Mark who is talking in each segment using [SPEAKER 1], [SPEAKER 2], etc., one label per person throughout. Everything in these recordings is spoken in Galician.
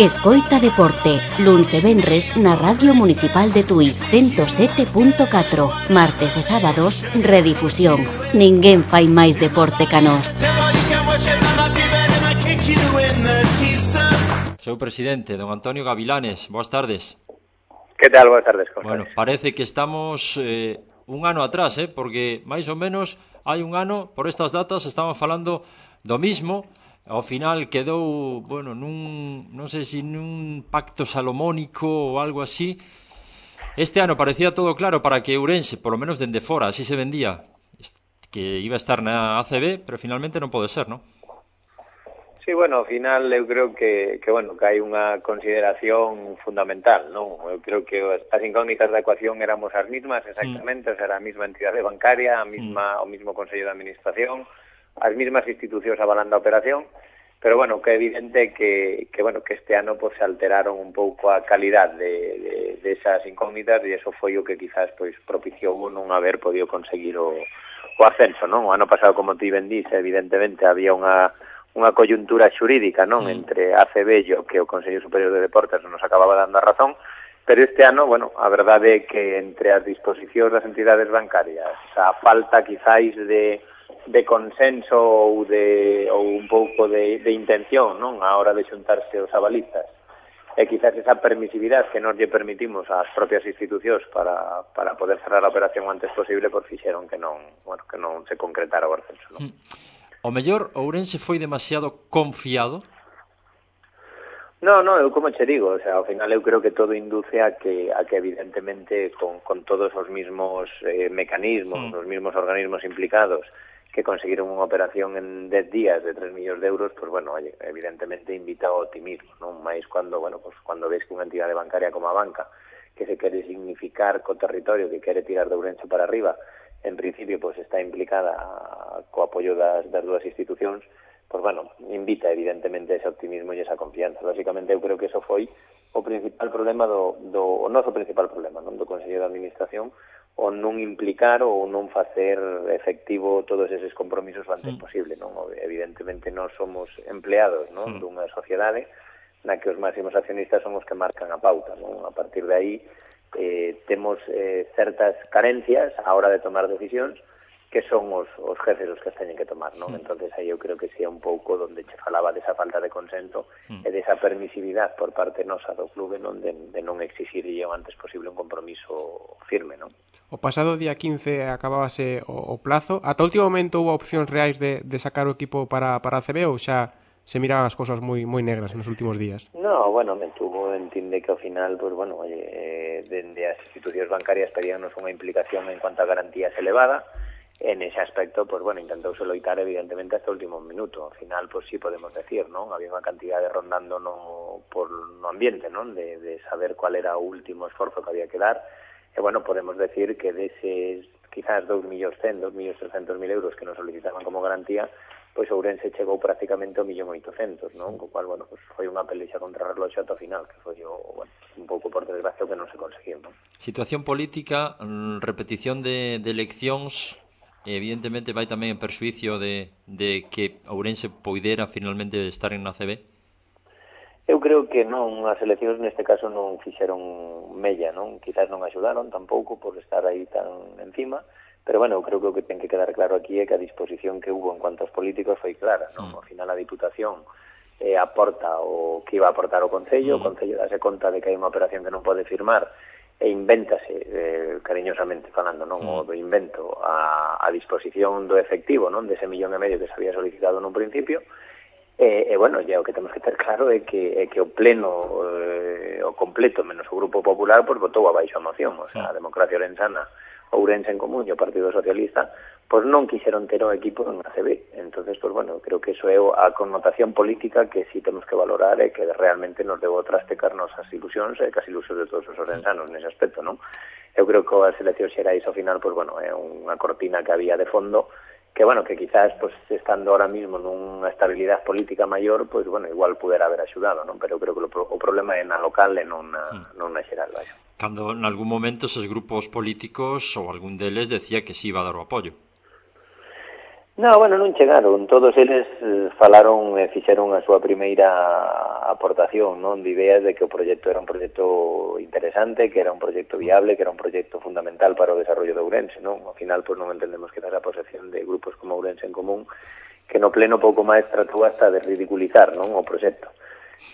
[SPEAKER 1] Escoita Deporte, luns e venres na Radio Municipal de Tui, 107.4. Martes e sábados, redifusión. Ninguén fai máis deporte ca nós.
[SPEAKER 2] Seu presidente, don Antonio Gavilanes, boas tardes.
[SPEAKER 3] Que tal? Boas tardes, José.
[SPEAKER 2] Bueno, parece que estamos eh, un ano atrás, eh, porque máis ou menos hai un ano, por estas datas, estaban falando do mismo, ao final quedou, bueno, nun, non sei se si nun pacto salomónico ou algo así. Este ano parecía todo claro para que Ourense, polo menos dende fora, así se vendía, que iba a estar na ACB, pero finalmente non pode ser, non?
[SPEAKER 3] Sí, bueno, ao final eu creo que, que bueno, que hai unha consideración fundamental, non? Eu creo que as, incógnitas da ecuación éramos as mismas mm. exactamente, mm. Era a mesma entidade bancaria, a mesma, mm. o mismo Consello de Administración, as mesmas institucións avalando a operación, pero bueno, que é evidente que, que, bueno, que este ano pues, se alteraron un pouco a calidad de, de, de esas incógnitas e eso foi o que quizás pois propiciou non haber podido conseguir o, o ascenso, non? O ano pasado, como ti ben dice, evidentemente había unha unha coyuntura xurídica, non, sí. entre ACB e o que o Consello Superior de Deportes nos acababa dando a razón, pero este ano, bueno, a verdade é que entre as disposicións das entidades bancarias, a falta quizáis de de consenso ou de ou un pouco de, de intención, non, a hora de xuntarse os avalistas. E quizás esa permisividade que nos lle permitimos ás propias institucións para, para poder cerrar a operación o antes posible, por fixeron que non, bueno, que non se concretara o ascenso, non? Mm.
[SPEAKER 2] O mellor Ourense foi demasiado confiado
[SPEAKER 3] No, no, eu como che digo, o sea, ao final eu creo que todo induce a que a que evidentemente con, con todos os mismos eh, mecanismos, sí. os mismos organismos implicados, que conseguiron unha operación en 10 días de 3 millóns de euros, pois, pues, bueno, oye, evidentemente invita ao optimismo, non? Mais cando, bueno, pues, cando ves que unha entidade bancaria como a banca, que se quere significar co territorio, que quere tirar de Ourense para arriba, en principio, pois pues, está implicada co apoio das, das dúas institucións, pois, pues, bueno, invita evidentemente ese optimismo e esa confianza. Básicamente, eu creo que eso foi o principal problema do, do o noso principal problema non do Consello de Administración o non implicar ou non facer efectivo todos eses compromisos o antes sí. posible non evidentemente non somos empleados non sí. dunha sociedade na que os máximos accionistas son os que marcan a pauta non a partir de aí eh, temos eh, certas carencias a hora de tomar decisións que son os, os jefes os que teñen que tomar, non? Sí. entonces aí eu creo que sea un pouco donde che falaba desa falta de consenso mm. Sí. e desa permisividade por parte nosa do clube non de, de non exixirlle o antes posible un compromiso firme, non?
[SPEAKER 4] O pasado día 15 acabábase o, o plazo. Ata o último momento houve opcións reais de, de sacar o equipo para, para a CB ou xa se miraban as cosas moi moi negras nos últimos días.
[SPEAKER 3] No, bueno, me tuvo entende que ao final, pues bueno, oye, eh, dende as institucións bancarias pedíanos unha implicación en cuanto a garantías elevada, en ese aspecto, pues bueno, intentouse loitar evidentemente hasta o último minuto. Al final, pues sí podemos decir, non? Había unha cantidade rondando no, por no ambiente, non? De, de saber cuál era o último esforzo que había que dar. E bueno, podemos decir que deses quizás 2.100.000, 2.300.000 100, euros que nos solicitaban como garantía, pois Ourense chegou prácticamente ao millón 800, non? Co cual, bueno, pues foi unha pelexa contra reloxo ata o final, que foi o, bueno, un pouco por desgracia que non se conseguiu, non?
[SPEAKER 2] Situación política, mm, repetición de, de eleccións, evidentemente vai tamén en perxuicio de, de que Ourense poidera finalmente estar en ACB?
[SPEAKER 3] Eu creo que non, as eleccións neste caso non fixeron mella, non? Quizás non axudaron tampouco por estar aí tan encima, pero bueno, eu creo que o que ten que quedar claro aquí é que a disposición que hubo en cuanto aos políticos foi clara, non? Mm. Ao final a Diputación eh, aporta o que iba a aportar o Concello, o mm. Concello dase conta de que hai unha operación que non pode firmar e invéntase, eh, cariñosamente falando, non? O do invento a, a disposición do efectivo, non? Dese millón e medio que se había solicitado nun principio, E, e bueno, ya o que temos que ter claro é que, é que o pleno, eh, o completo, menos o Grupo Popular, pois votou abaixo a moción. O sea, a democracia orensana, Ourense en Común e o Partido Socialista pois non quixeron ter o equipo en ACB. entonces pois bueno, creo que eso é a connotación política que si sí temos que valorar e que realmente nos debo trastecar nosas ilusións e que as ilusións de todos os orensanos nese aspecto, non? Eu creo que a selección xerais ao final, pois bueno, é unha cortina que había de fondo que bueno, que quizás pues estando ahora mismo nunha estabilidade política maior, pues bueno, igual pudera haber axudado, non? Pero creo que o problema é na local e non na, hmm. non na xeral, vaya.
[SPEAKER 2] Cando en algún momento esos grupos políticos ou algún deles decía que sí iba a dar o apoio.
[SPEAKER 3] No, bueno, non chegaron. Todos eles eh, falaron e fixeron a súa primeira aportación, non? De ideas de que o proxecto era un proxecto interesante, que era un proxecto viable, que era un proxecto fundamental para o desarrollo de Ourense, non? Ao final, pois, non entendemos que era a posesión de grupos como Ourense en Común, que no pleno pouco máis tratou hasta de ridiculizar, non? O proxecto.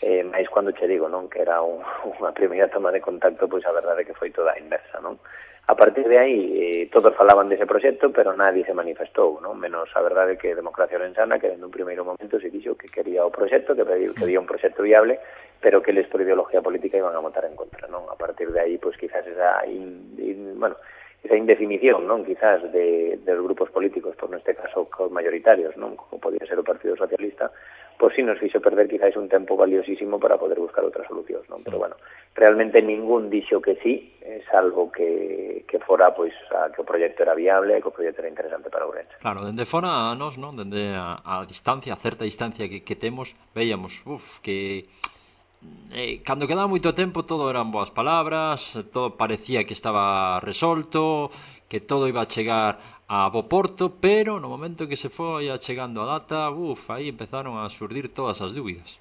[SPEAKER 3] Eh, máis cando che digo, non? Que era un, unha primeira toma de contacto, pois a verdade é que foi toda a inversa, non? A partir de aí, eh, todos falaban dese proxecto, pero nadie se manifestou, non? menos a verdade que Democracia Orensana, que en un primeiro momento se dixo que quería o proxecto, que, pediu, que mm. había un proxecto viable, pero que les por ideología política iban a votar en contra. Non? A partir de aí, pues quizás esa in, in, bueno, esa indefinición, non, quizás, de, de grupos políticos, por neste caso mayoritarios, non, como podía ser o Partido Socialista, pois si nos fixo perder quizás un tempo valiosísimo para poder buscar outras solucións, non? Pero bueno, realmente ningún dixo que sí, eh, salvo que, que fora pois a, que o proxecto era viable e que o proxecto era interesante para Ourense.
[SPEAKER 2] Claro, dende fora a nos, non, dende a, a distancia, a certa distancia que, que temos, veíamos, uf, que eh, cando quedaba moito tempo todo eran boas palabras, todo parecía que estaba resolto, que todo iba a chegar a bo porto, pero no momento que se foi chegando a data, uf, aí empezaron a surdir todas as dúbidas.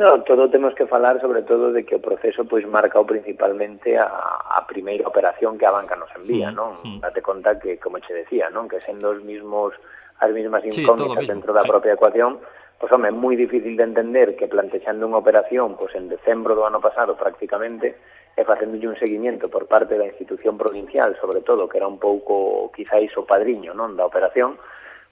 [SPEAKER 3] No, todo temos que falar sobre todo de que o proceso pois marcao principalmente a, a primeira operación que a banca nos envía, mm, non? Mm. Date conta que, como che decía, non? Que sendo os mismos as mesmas incógnitas sí, dentro da sí. propia ecuación, Pois, home, é moi difícil de entender que plantexando unha operación pois, en decembro do ano pasado prácticamente e facéndolle un seguimiento por parte da institución provincial, sobre todo, que era un pouco quizáis o padriño non da operación,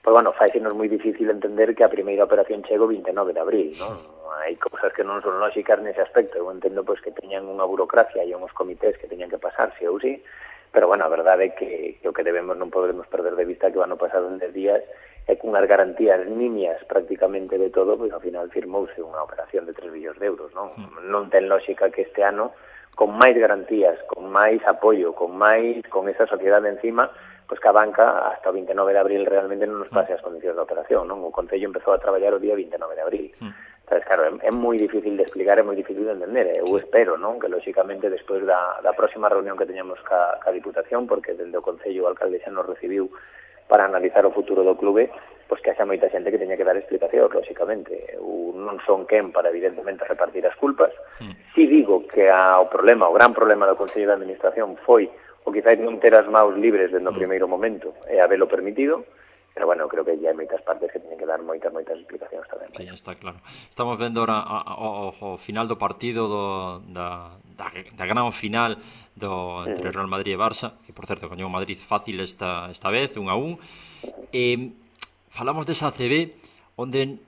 [SPEAKER 3] pois, bueno, faixenos moi difícil entender que a primeira operación chego 29 de abril, non? Hai cousas que non son lógicas nese aspecto. Eu entendo pois, que teñan unha burocracia e uns comités que teñan que pasar, si ou si, pero, bueno, a verdade é que, que o que debemos non podemos perder de vista que o ano pasado en 10 días e cunhas garantías nimias prácticamente de todo, pois ao final firmouse unha operación de 3 millóns de euros, non? Sí. Non ten lógica que este ano con máis garantías, con máis apoio, con máis con esa sociedade encima, pois que a banca hasta o 29 de abril realmente non nos pase hmm. as condicións da operación, non? O Concello empezou a traballar o día 29 de abril. Sí. Entonces, claro, é, é moi difícil de explicar, é moi difícil de entender. Eh? Eu espero, non, que lógicamente, despois da, da próxima reunión que teñamos ca, ca Diputación, porque dende o Concello o alcalde xa nos recibiu para analizar o futuro do clube pois que haxa moita xente que teña que dar explicacións, lóxicamente. Eu non son quen para, evidentemente, repartir as culpas. Mm. Si digo que a, o problema, o gran problema do Consello de Administración foi o quizáis non ter as maus libres dentro mm. primeiro momento e habelo permitido, pero bueno, creo que ya hai moitas partes que teñen que dar moitas, moitas explicacións tamén.
[SPEAKER 2] Sí, está claro. Estamos vendo ahora o, o, o final do partido do, da, da, da gran final do, entre mm. Real Madrid e Barça, que por certo coñeu Madrid fácil esta, esta vez, un a un. Eh, falamos desa CB onde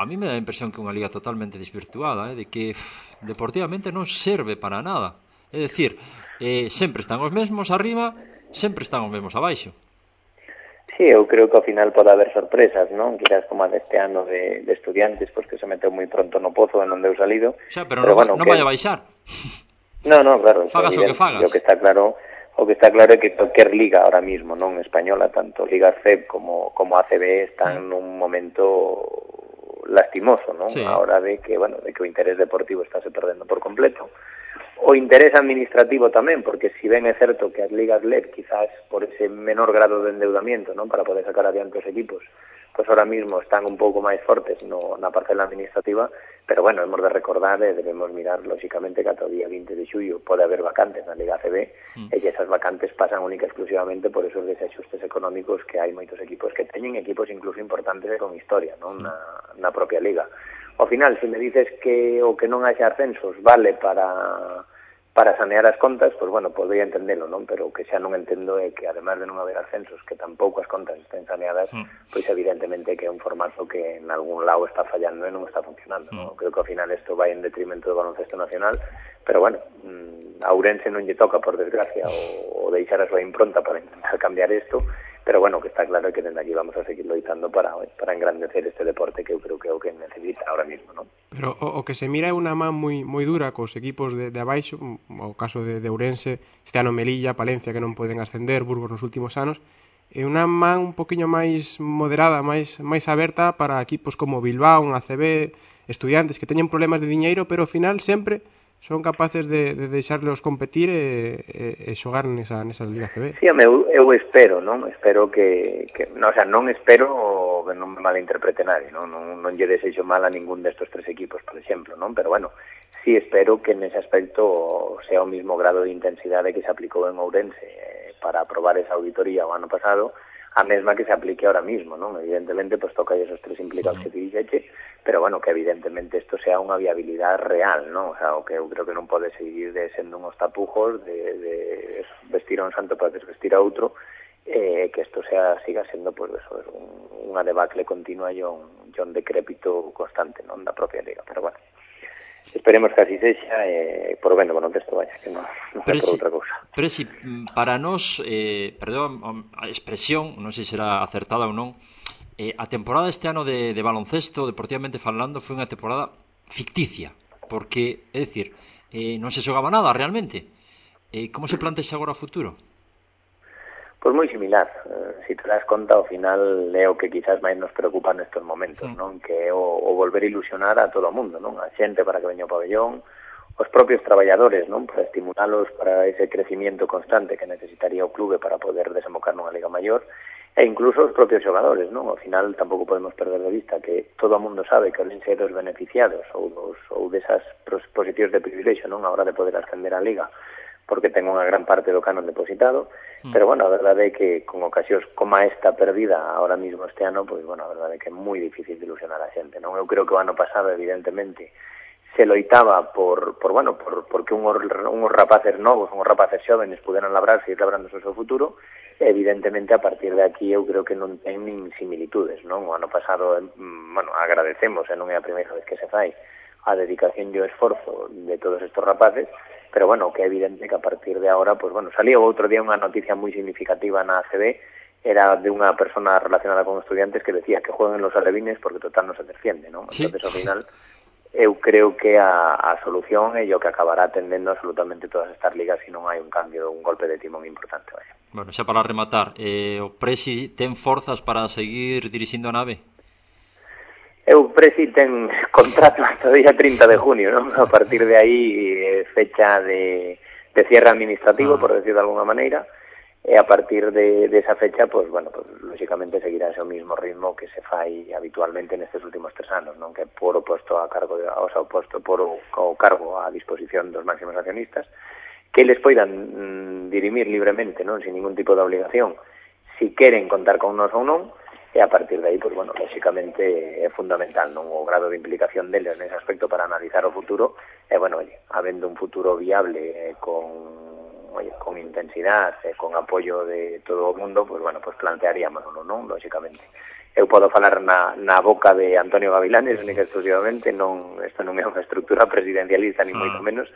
[SPEAKER 2] a mí me dá a impresión que é unha liga totalmente desvirtuada, eh, de que pff, deportivamente non serve para nada. É dicir, eh, sempre están os mesmos arriba, sempre están os mesmos abaixo.
[SPEAKER 3] Sí, eu creo que ao final pode haber sorpresas, non? Quizás como a deste ano de, de estudiantes, pois que se meteu moi pronto no pozo en onde eu salido.
[SPEAKER 2] Xa, pero, pero non, bueno, non que... vai a baixar.
[SPEAKER 3] No, no, claro.
[SPEAKER 2] Fagas o que fagas.
[SPEAKER 3] O que está claro o que está claro é que cualquier liga ahora mismo, non española, tanto Liga CEP como, como ACB están nun momento lastimoso, non? Sí. A hora de que, bueno, de que o interés deportivo está se perdendo por completo o interés administrativo tamén, porque si ben é certo que as ligas LED quizás por ese menor grado de endeudamiento non para poder sacar adiante os equipos, pois ahora mismo están un pouco máis fortes no, na parcela administrativa, pero bueno, hemos de recordar e debemos mirar lóxicamente que ata o día 20 de xullo pode haber vacantes na Liga CB mm. e esas vacantes pasan única exclusivamente por esos desaxustes económicos que hai moitos equipos que teñen equipos incluso importantes e con historia non na, na propia Liga ao final, se me dices que o que non haxa ascensos vale para para sanear as contas, pois, bueno, podría entendelo, non? Pero o que xa non entendo é que, además de non haber ascensos, que tampouco as contas estén saneadas, mm. pois, evidentemente, que é un formato que en algún lado está fallando e non está funcionando, mm. non? Creo que, ao final, isto vai en detrimento do baloncesto nacional, pero, bueno, mm, a Ourense non lle toca, por desgracia, o, o deixar a súa impronta para intentar cambiar isto, pero bueno, que está claro que desde aquí vamos a seguir loitando para, para engrandecer este deporte que eu creo que é o que necesita ahora mismo, ¿no?
[SPEAKER 4] Pero o, o que se mira é unha man moi moi dura cos equipos de, de abaixo, mm, o caso de, de Ourense, este ano Melilla, Palencia que non poden ascender, Burgos nos últimos anos, é unha man un poquinho máis moderada, máis máis aberta para equipos como Bilbao, un ACB, estudiantes que teñen problemas de diñeiro, pero ao final sempre son capaces de, de deixarlos competir e, e, e xogar nesa, nesa Liga CB.
[SPEAKER 3] Sí, home, eu, eu espero, non? Espero que, que no, o sea, non espero que non me malinterprete nadie, non, non, non lle deseixo mal a ningún destos tres equipos, por exemplo, non? Pero bueno, sí espero que nese aspecto sea o mismo grado de intensidade que se aplicou en Ourense eh, para aprobar esa auditoría o ano pasado, a mesma que se aplique ahora mismo, non? Evidentemente, pues toca esos tres implicados sí. que dixeche, pero bueno, que evidentemente isto sea unha viabilidade real, non? O sea, o que eu creo que non pode seguir de sendo uns tapujos de, de vestir a un santo para desvestir a outro eh, que isto sea siga sendo pues, eso, un, unha debacle continua e un, e un decrépito constante non da propia liga, pero bueno Esperemos que así sexa e eh, por ben no texto vaya, que non, non por si, outra cousa.
[SPEAKER 2] Pero si mm, para nós, eh, perdón a expresión, non sei se será acertada ou non, eh, a temporada este ano de, de baloncesto, deportivamente falando, foi unha temporada ficticia, porque, é dicir, eh, non se xogaba nada realmente. Eh, como se plantexa agora o futuro?
[SPEAKER 3] Pois moi similar, eh, si te das conta, ao final é o que quizás máis nos preocupa nestes momentos, sí. non? Que é o, o volver a ilusionar a todo o mundo, non? A xente para que veña o pabellón, os propios traballadores, non? Para estimularlos para ese crecimiento constante que necesitaría o clube para poder desembocar nunha liga maior, e incluso os propios xogadores, non? Ao final tampouco podemos perder de vista que todo o mundo sabe que os ser os beneficiados ou, dos, ou desas posicións de privilexio, non? A hora de poder ascender a liga porque ten unha gran parte do canon depositado, mm. pero bueno, a verdade é que con ocasións como esta perdida ahora mismo este ano, pois bueno, a verdade é que é moi difícil de ilusionar a xente, non? Eu creo que o ano pasado, evidentemente, que loitaba por, por bueno, por, porque unhos, unhos rapaces novos, unhos rapaces xóvenes puderan labrarse e labrando o seu futuro, evidentemente a partir de aquí eu creo que non ten nin similitudes, non? O ano pasado, bueno, agradecemos, e non é a primeira vez que se fai, a dedicación e o esforzo de todos estos rapaces, pero bueno, que é evidente que a partir de ahora, pues bueno, salía outro día unha noticia moi significativa na ACB, era de unha persona relacionada con estudiantes que decía que jueguen los alevines porque total no se defiende, ¿no? Entonces ao final eu creo que a, a solución é o que acabará atendendo absolutamente todas estas ligas se non hai un cambio, un golpe de timón importante. Vaya.
[SPEAKER 2] Bueno, xa para rematar, eh, o Presi ten forzas para seguir dirixindo a nave?
[SPEAKER 3] Eu Presi ten contrato hasta o día 30 de junio, non? A partir de aí eh, fecha de, de cierre administrativo, ah. por decir de alguna maneira, e a partir de, de esa fecha, pues, bueno, pues, lógicamente seguirá ese mismo ritmo que se fai habitualmente nestes últimos tres anos, non? Que por o posto a cargo, de, o sea, o posto por o, o cargo a disposición dos máximos accionistas, que les poidan mm, dirimir libremente, non, sin ningún tipo de obligación, si queren contar con nos ou non, e a partir de aí, pues, bueno, lógicamente é fundamental non? O grado de implicación deles nese aspecto para analizar o futuro, e, bueno, oye, habendo un futuro viable eh, con con intensidade e con eh, apoio de todo o mundo, pues, bueno, pois plantearíamoslo, non? Lóxicamente. Eu podo falar na, na boca de Antonio Gavilanes, única exclusivamente, non, isto non é unha estructura presidencialista, ni moito ah. menos,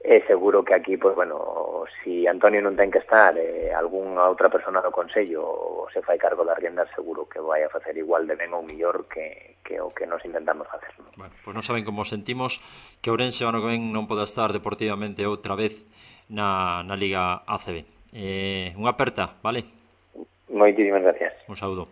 [SPEAKER 3] e seguro que aquí, pues, bueno, si Antonio non ten que estar, eh, algunha outra persona do Consello se fai cargo das riendas, seguro que vai a facer igual de ben ou millor que, que o que nos intentamos facer.
[SPEAKER 2] Bueno, pois non saben como sentimos que Ourense ano que ven non poda estar deportivamente outra vez na, na Liga ACB. Eh, unha aperta, vale?
[SPEAKER 3] Moitísimas gracias.
[SPEAKER 2] Un saúdo.